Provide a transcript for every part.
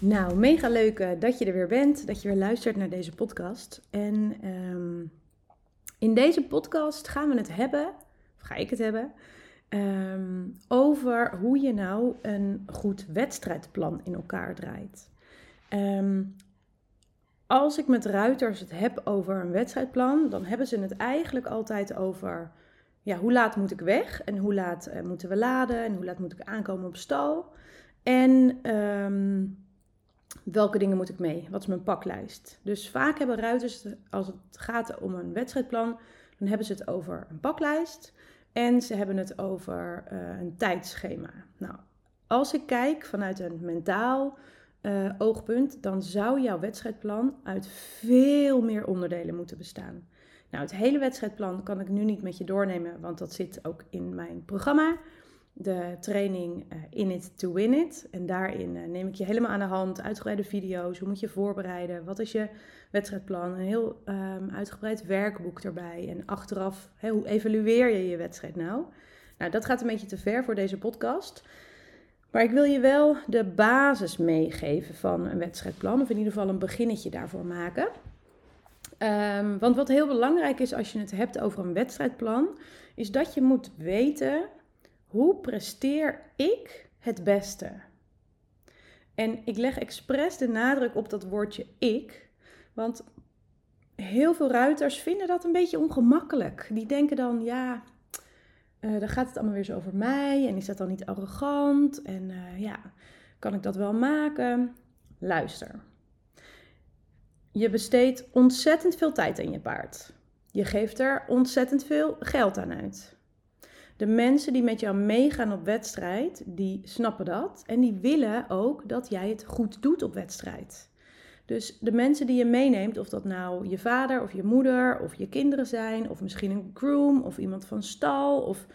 Nou, mega leuk eh, dat je er weer bent, dat je weer luistert naar deze podcast. En ehm, in deze podcast gaan we het hebben, of ga ik het hebben, ehm, over hoe je nou een goed wedstrijdplan in elkaar draait. Ehm, als ik met ruiters het heb over een wedstrijdplan, dan hebben ze het eigenlijk altijd over ja, hoe laat moet ik weg en hoe laat eh, moeten we laden en hoe laat moet ik aankomen op stal. En welke dingen moet ik mee? Wat is mijn paklijst? Dus vaak hebben ruiters, als het gaat om een wedstrijdplan, dan hebben ze het over een paklijst en ze hebben het over uh, een tijdschema. Nou, als ik kijk vanuit een mentaal uh, oogpunt, dan zou jouw wedstrijdplan uit veel meer onderdelen moeten bestaan. Nou, het hele wedstrijdplan kan ik nu niet met je doornemen, want dat zit ook in mijn programma de training uh, In It to Win It. En daarin uh, neem ik je helemaal aan de hand, uitgebreide video's, hoe moet je voorbereiden, wat is je wedstrijdplan, een heel um, uitgebreid werkboek erbij. En achteraf, hoe evalueer je je wedstrijd nou? Nou, dat gaat een beetje te ver voor deze podcast. Maar ik wil je wel de basis meegeven van een wedstrijdplan, of in ieder geval een beginnetje daarvoor maken. Um, want wat heel belangrijk is als je het hebt over een wedstrijdplan, is dat je moet weten hoe presteer ik het beste? En ik leg expres de nadruk op dat woordje ik, want heel veel ruiters vinden dat een beetje ongemakkelijk. Die denken dan, ja, uh, dan gaat het allemaal weer zo over mij en is dat dan niet arrogant? En uh, ja, kan ik dat wel maken? Luister. Je besteedt ontzettend veel tijd aan je paard. Je geeft er ontzettend veel geld aan uit. De mensen die met jou meegaan op wedstrijd, die snappen dat. En die willen ook dat jij het goed doet op wedstrijd. Dus de mensen die je meeneemt, of dat nou je vader of je moeder of je kinderen zijn, of misschien een groom of iemand van stal, of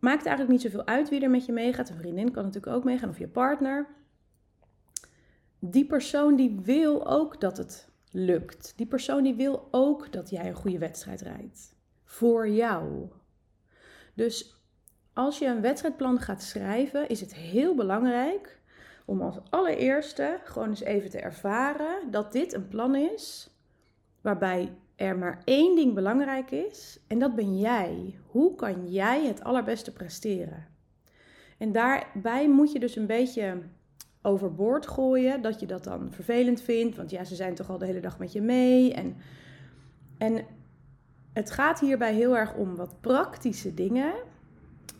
maakt eigenlijk niet zoveel uit wie er met je meegaat. Een vriendin kan natuurlijk ook meegaan, of je partner. Die persoon die wil ook dat het lukt. Die persoon die wil ook dat jij een goede wedstrijd rijdt. Voor jou. Dus als je een wedstrijdplan gaat schrijven, is het heel belangrijk om als allereerste gewoon eens even te ervaren dat dit een plan is waarbij er maar één ding belangrijk is en dat ben jij. Hoe kan jij het allerbeste presteren? En daarbij moet je dus een beetje overboord gooien dat je dat dan vervelend vindt, want ja, ze zijn toch al de hele dag met je mee en en het gaat hierbij heel erg om wat praktische dingen,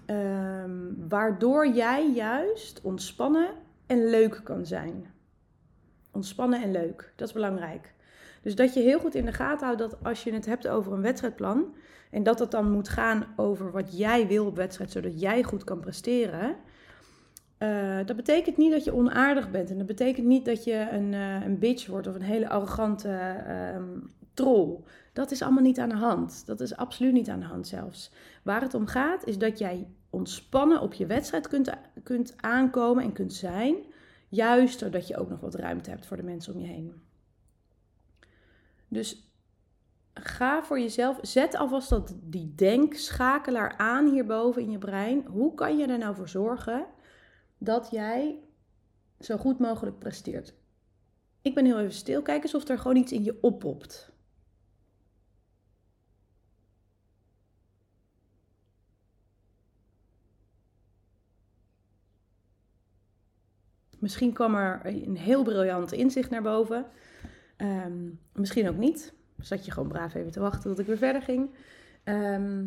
um, waardoor jij juist ontspannen en leuk kan zijn. Ontspannen en leuk, dat is belangrijk. Dus dat je heel goed in de gaten houdt dat als je het hebt over een wedstrijdplan en dat het dan moet gaan over wat jij wil op wedstrijd, zodat jij goed kan presteren. Uh, dat betekent niet dat je onaardig bent en dat betekent niet dat je een, uh, een bitch wordt of een hele arrogante uh, troll. Dat is allemaal niet aan de hand. Dat is absoluut niet aan de hand zelfs. Waar het om gaat is dat jij ontspannen op je wedstrijd kunt, kunt aankomen en kunt zijn. Juist doordat je ook nog wat ruimte hebt voor de mensen om je heen. Dus ga voor jezelf, zet alvast dat, die denkschakelaar aan hierboven in je brein. Hoe kan je er nou voor zorgen dat jij zo goed mogelijk presteert? Ik ben heel even stil. Kijk eens of er gewoon iets in je oppopt. Misschien kwam er een heel briljant inzicht naar boven. Ehm, misschien ook niet. Zat je gewoon braaf even te wachten tot ik weer verder ging. Ehm,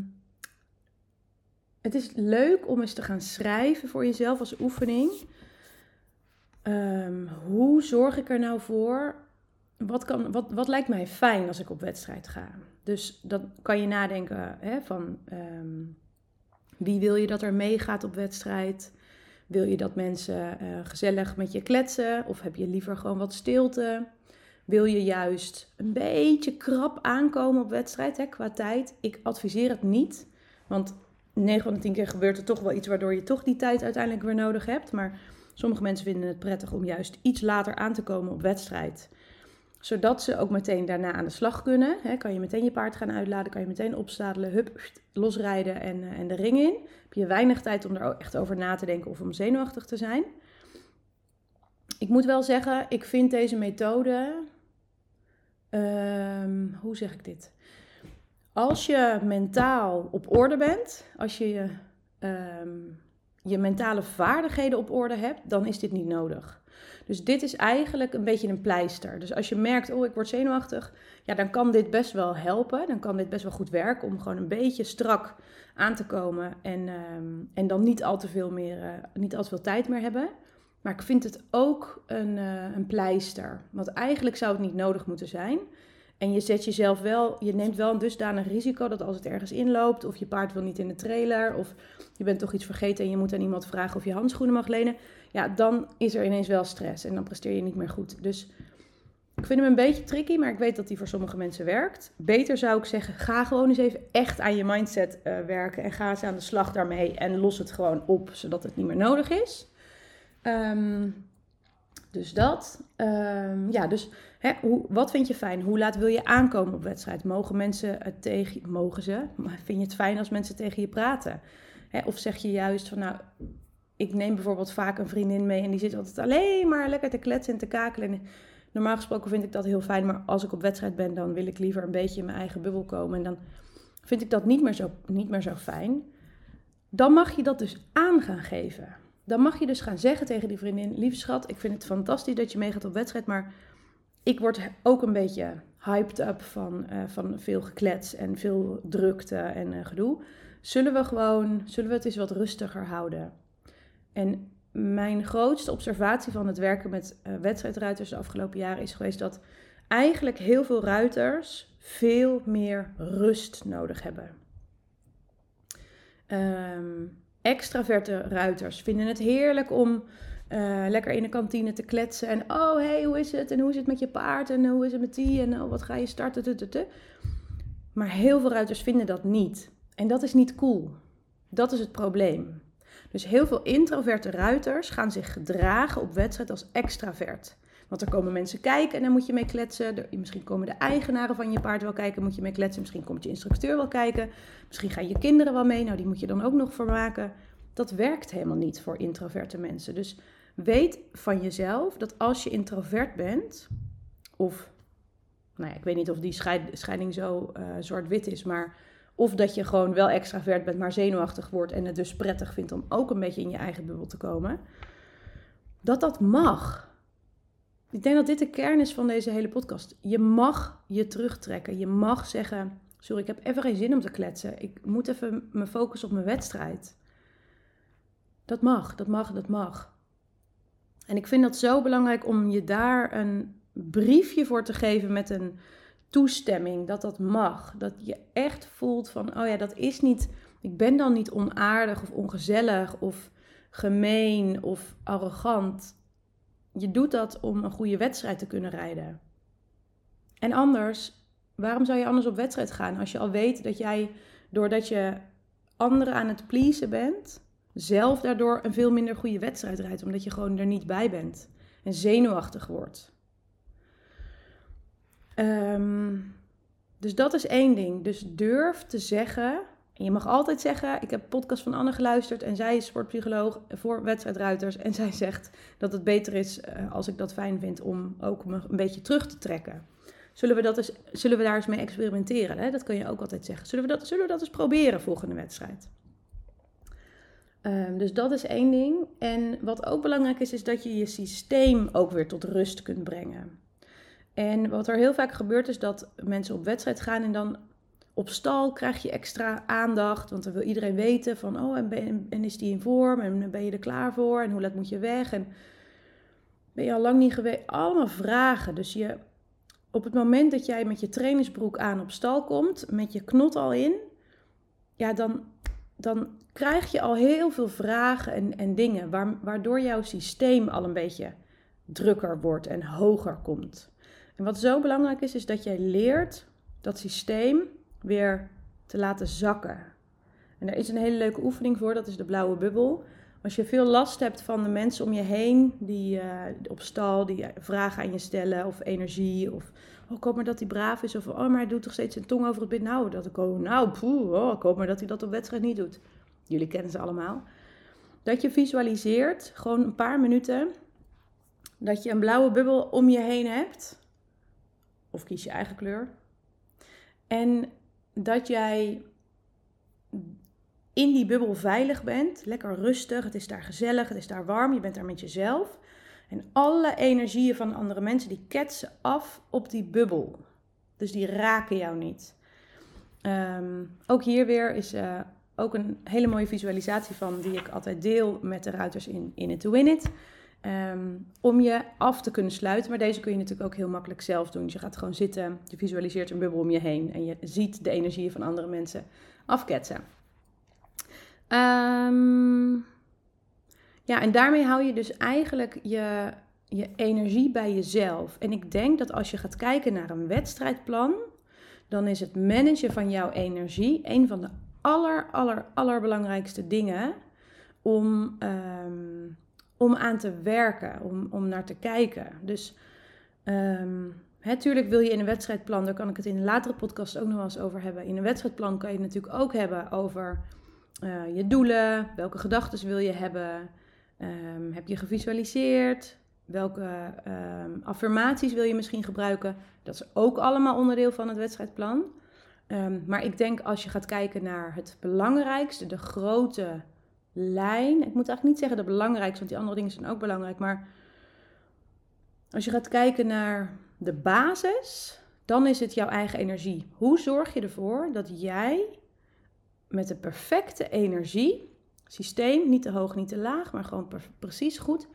het is leuk om eens te gaan schrijven voor jezelf als oefening. Um, hoe zorg ik er nou voor? Wat, kan, wat, wat lijkt mij fijn als ik op wedstrijd ga? Dus dan kan je nadenken hè, van wie wil je dat er meegaat op wedstrijd? Wil je dat mensen uh, gezellig met je kletsen? Of heb je liever gewoon wat stilte? Wil je juist een beetje krap aankomen op wedstrijd hè, qua tijd? Ik adviseer het niet. Want 9 van de 10 keer gebeurt er toch wel iets waardoor je toch die tijd uiteindelijk weer nodig hebt. Maar sommige mensen vinden het prettig om juist iets later aan te komen op wedstrijd zodat ze ook meteen daarna aan de slag kunnen. Kan je meteen je paard gaan uitladen, kan je meteen opstadelen, hup, losrijden en, uh, en de ring in. Heb je weinig tijd om er echt over na te denken of om zenuwachtig te zijn. Ik moet wel zeggen, ik vind deze methode. Um, hoe zeg ik dit? Als je mentaal op orde bent, als je je, um, je mentale vaardigheden op orde hebt, dan is dit niet nodig. Dus dit is eigenlijk een beetje een pleister. Dus als je merkt, oh, ik word zenuwachtig, ja, dan kan dit best wel helpen. Dan kan dit best wel goed werken om gewoon een beetje strak aan te komen en, ehm, en dan niet al te veel meer, uh, niet al te veel tijd meer hebben. Maar ik vind het ook een, uh, een pleister. Want eigenlijk zou het niet nodig moeten zijn. En je zet jezelf wel, je neemt wel een dusdanig risico dat als het ergens inloopt, of je paard wil niet in de trailer, of je bent toch iets vergeten en je moet aan iemand vragen of je handschoenen mag lenen, ja, dan is er ineens wel stress en dan presteer je niet meer goed. Dus ik vind hem een beetje tricky, maar ik weet dat hij voor sommige mensen werkt. Beter zou ik zeggen, ga gewoon eens even echt aan je mindset uh, werken en ga eens aan de slag daarmee en los het gewoon op, zodat het niet meer nodig is. Um, dus dat. Um, ja, dus hè, hoe, wat vind je fijn? Hoe laat wil je aankomen op wedstrijd? Mogen mensen het tegen Mogen ze? Maar vind je het fijn als mensen tegen je praten? Hè, of zeg je juist van nou, ik neem bijvoorbeeld vaak een vriendin mee en die zit altijd alleen maar lekker te kletsen en te kakelen. En normaal gesproken vind ik dat heel fijn, maar als ik op wedstrijd ben, dan wil ik liever een beetje in mijn eigen bubbel komen. En dan vind ik dat niet meer zo, niet meer zo fijn. Dan mag je dat dus aan gaan geven. Dan mag je dus gaan zeggen tegen die vriendin: Lieve schat, ik vind het fantastisch dat je meegaat op wedstrijd, maar ik word ook een beetje hyped up van, uh, van veel geklets en veel drukte en uh, gedoe. Zullen we gewoon, zullen we het eens wat rustiger houden? En mijn grootste observatie van het werken met uh, wedstrijdruiters de afgelopen jaren is geweest dat eigenlijk heel veel ruiters veel meer rust nodig hebben. Um, extraverte ruiters vinden het heerlijk om uh, lekker in de kantine te kletsen. En oh, hey, hoe is het? En hoe is het met je paard? En hoe is het met die? En oh, wat ga je starten? Maar heel veel ruiters vinden dat niet. En dat is niet cool. Dat is het probleem. Dus heel veel introverte ruiters gaan zich gedragen op wedstrijd als extravert. Want er komen mensen kijken en dan moet je mee kletsen. misschien komen de eigenaren van je paard wel kijken, moet je mee kletsen. Misschien komt je instructeur wel kijken. Misschien gaan je kinderen wel mee. Nou, die moet je dan ook nog vermaken. Dat werkt helemaal niet voor introverte mensen. Dus weet van jezelf dat als je introvert bent, of nou ja, ik weet niet of die scheiding zo uh, zwart-wit is, maar of dat je gewoon wel extravert bent, maar zenuwachtig wordt en het dus prettig vindt om ook een beetje in je eigen bubbel te komen, dat dat mag. Ik denk dat dit de kern is van deze hele podcast. Je mag je terugtrekken. Je mag zeggen: Sorry, ik heb even geen zin om te kletsen. Ik moet even me focussen op mijn wedstrijd. Dat mag, dat mag, dat mag. En ik vind dat zo belangrijk om je daar een briefje voor te geven met een toestemming dat dat mag. Dat je echt voelt van: Oh ja, dat is niet. Ik ben dan niet onaardig of ongezellig of gemeen of arrogant je doet dat om een goede wedstrijd te kunnen rijden. En anders, waarom zou je anders op wedstrijd gaan als je al weet dat jij, doordat je anderen aan het pleasen bent, zelf daardoor een veel minder goede wedstrijd rijdt, omdat je gewoon er niet bij bent en zenuwachtig wordt. Um, dus dat is één ding. Dus durf te zeggen en je mag altijd zeggen, ik heb podcast van Anne geluisterd en zij is sportpsycholoog voor wedstrijdruiters. En zij zegt dat het beter is, uh, als ik dat fijn vind, om ook me een beetje terug te trekken. Zullen we, dat eens, zullen we daar eens mee experimenteren? Hè? Dat kun je ook altijd zeggen. Zullen we dat, zullen we dat eens proberen volgende wedstrijd? Um, dus dat is één ding. En wat ook belangrijk is, is dat je je systeem ook weer tot rust kunt brengen. En wat er heel vaak gebeurt, is dat mensen op wedstrijd gaan en dan op stal krijg je extra aandacht, want dan wil iedereen weten van, oh, en, ben, en is die in vorm en ben je er klaar voor en hoe laat moet je weg en ben je al lang niet geweest? Allemaal vragen. Dus je, op het moment dat jij met je trainingsbroek aan op stal komt, met je knot al in, ja, dan, dan krijg je al heel veel vragen en, en dingen, waardoor jouw systeem al een beetje drukker wordt en hoger komt. En wat zo belangrijk is, is dat jij leert dat systeem weer te laten zakken. En daar is een hele leuke oefening voor, dat is de blauwe bubbel. Als je veel last hebt van de mensen om je heen die uh, op stal, die vragen aan je stellen of energie of oh, ik maar dat hij braaf is of oh, maar hij doet toch steeds zijn tong over het bit. Nou, dat ik oh, nou, poeh, oh, ik maar dat hij dat op wedstrijd niet doet. Jullie kennen ze allemaal. Dat je visualiseert, gewoon een paar minuten, dat je een blauwe bubbel om je heen hebt. Of kies je eigen kleur. En dat jij in die bubbel veilig bent, lekker rustig, het is daar gezellig, het is daar warm, je bent daar met jezelf. En alle energieën van andere mensen die ketsen af op die bubbel. Dus die raken jou niet. Ehm, ook hier weer is uh, ook een hele mooie visualisatie van die ik altijd deel met de ruiters in In It To Win It. Ehm, om je af te kunnen sluiten. Maar deze kun je natuurlijk ook heel makkelijk zelf doen. Dus je gaat gewoon zitten, je visualiseert een bubbel om je heen en je ziet de energieën van andere mensen afketsen. Um, ja, en daarmee hou je dus eigenlijk je, je energie bij jezelf. En ik denk dat als je gaat kijken naar een wedstrijdplan, dan is het managen van jouw energie een van de aller, aller, allerbelangrijkste dingen om, um, om aan te werken, om, om naar te kijken. Dus Natuurlijk wil je in een wedstrijdplan, daar kan ik het in een latere podcast ook nog wel eens over hebben. In een wedstrijdplan kan je het natuurlijk ook hebben over uh, je doelen, welke gedachten wil je hebben, um, heb je gevisualiseerd, welke um, affirmaties wil je misschien gebruiken. Dat is ook allemaal onderdeel van het wedstrijdplan. Maar ik denk als je gaat kijken naar het belangrijkste, de grote lijn. Ik moet eigenlijk niet zeggen de belangrijkste, want die andere dingen zijn ook belangrijk. Maar als je gaat kijken naar de basis, dan is het jouw eigen energie. Hoe zorg je ervoor dat jij met de perfecte energie, systeem, niet te hoog, niet te laag, maar gewoon precies goed,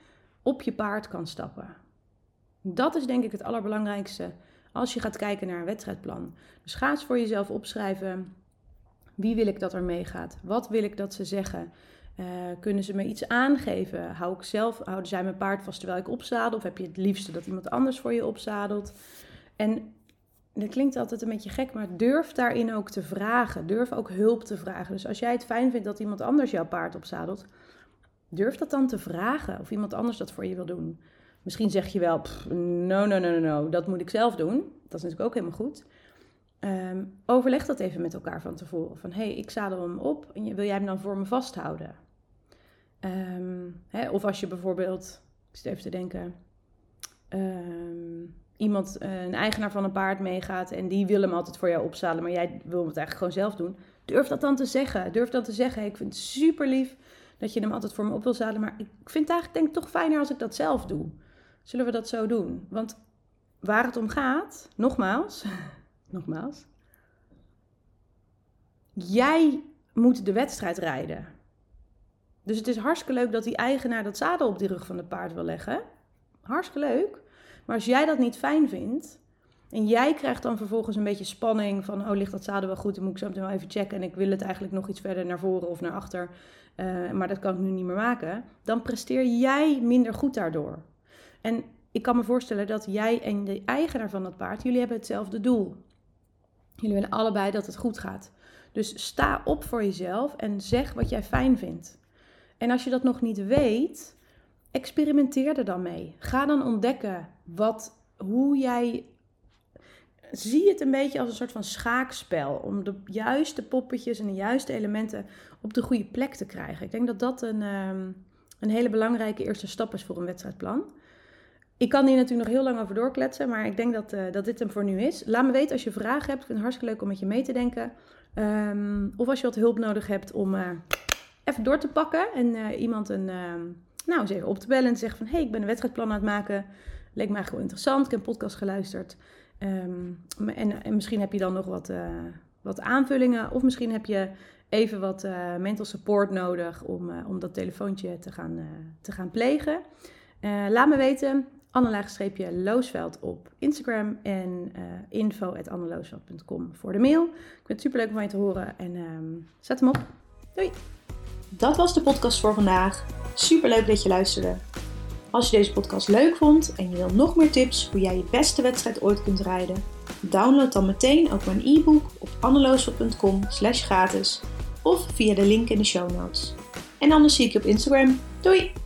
op je paard kan stappen? Dat is denk ik het allerbelangrijkste als je gaat kijken naar een wedstrijdplan. Dus ga eens voor jezelf opschrijven. Wie wil ik dat er meegaat? Wat wil ik dat ze zeggen? Uh, kunnen ze me iets aangeven? Hou ik zelf, houden zij mijn paard vast terwijl ik opzadel? Of heb je het liefste dat iemand anders voor je opzadelt? En dat klinkt altijd een beetje gek, maar durf daarin ook te vragen. Durf ook hulp te vragen. Dus als jij het fijn vindt dat iemand anders jouw paard opzadelt, durf dat dan te vragen of iemand anders dat voor je wil doen. Misschien zeg je wel, no, no, no, no, dat moet ik zelf doen. Dat is natuurlijk ook helemaal goed. Ehm, overleg dat even met elkaar van tevoren. Van, hey, ik zadel hem op en wil jij hem dan voor me vasthouden? Ehm, hè, of als je bijvoorbeeld, ik zit even te denken, ehm, iemand, eh, een eigenaar van een paard meegaat en die wil hem altijd voor jou opzadelen, maar jij wil het eigenlijk gewoon zelf doen. Durf dat dan te zeggen. Durf dan te zeggen, ik vind het super lief dat je hem altijd voor me op wil zadelen, maar ik vind het eigenlijk denk toch fijner als ik dat zelf doe. Zullen we dat zo doen? Want waar het om gaat, nogmaals, nogmaals, jij moet de wedstrijd rijden. Dus het is hartstikke leuk dat die eigenaar dat zadel op die rug van het paard wil leggen. Hartstikke leuk. Maar als jij dat niet fijn vindt, en jij krijgt dan vervolgens een beetje spanning van, oh, ligt dat zadel wel goed? Dan moet ik zo meteen wel even checken. En ik wil het eigenlijk nog iets verder naar voren of naar achter. Uh, maar dat kan ik nu niet meer maken. Dan presteer jij minder goed daardoor. En ik kan me voorstellen dat jij en de eigenaar van dat paard, jullie hebben hetzelfde doel. Jullie willen allebei dat het goed gaat. Dus sta op voor jezelf en zeg wat jij fijn vindt. En als je dat nog niet weet, experimenteer er dan mee. Ga dan ontdekken wat, hoe jij. Zie het een beetje als een soort van schaakspel. Om de juiste poppetjes en de juiste elementen op de goede plek te krijgen. Ik denk dat dat een, ehm, een hele belangrijke eerste stap is voor een wedstrijdplan. Ik kan hier natuurlijk nog heel lang over doorkletsen, maar ik denk dat, uh, dat dit hem voor nu is. Laat me weten als je vragen hebt. Ik vind het hartstikke leuk om met je mee te denken. Um, of als je wat hulp nodig hebt om uh, even door te pakken en uh, iemand een, nou, eens even op te bellen en te zeggen van... hé, hey, ik ben een wedstrijdplan aan het maken. Leek me eigenlijk wel interessant. Ik heb een podcast geluisterd. En, en, misschien heb je dan nog wat, wat aanvullingen. Of misschien heb je even wat mental support nodig om, om dat telefoontje te gaan, te gaan plegen. laat me weten. Anne-loosveld Loosveld op Instagram en uh, eh, info.anneloosveld.com voor de mail. Ik vind het super leuk om van je te horen en um, zet hem op. Doei! dat was de podcast voor vandaag. Super leuk dat je luisterde. Als je deze podcast leuk vond en je wil nog meer tips hoe jij je beste wedstrijd ooit kunt rijden, download dan meteen ook mijn e-book op anneloosel.com gratis of via de link in de show notes. En anders zie ik je op Instagram. Doei!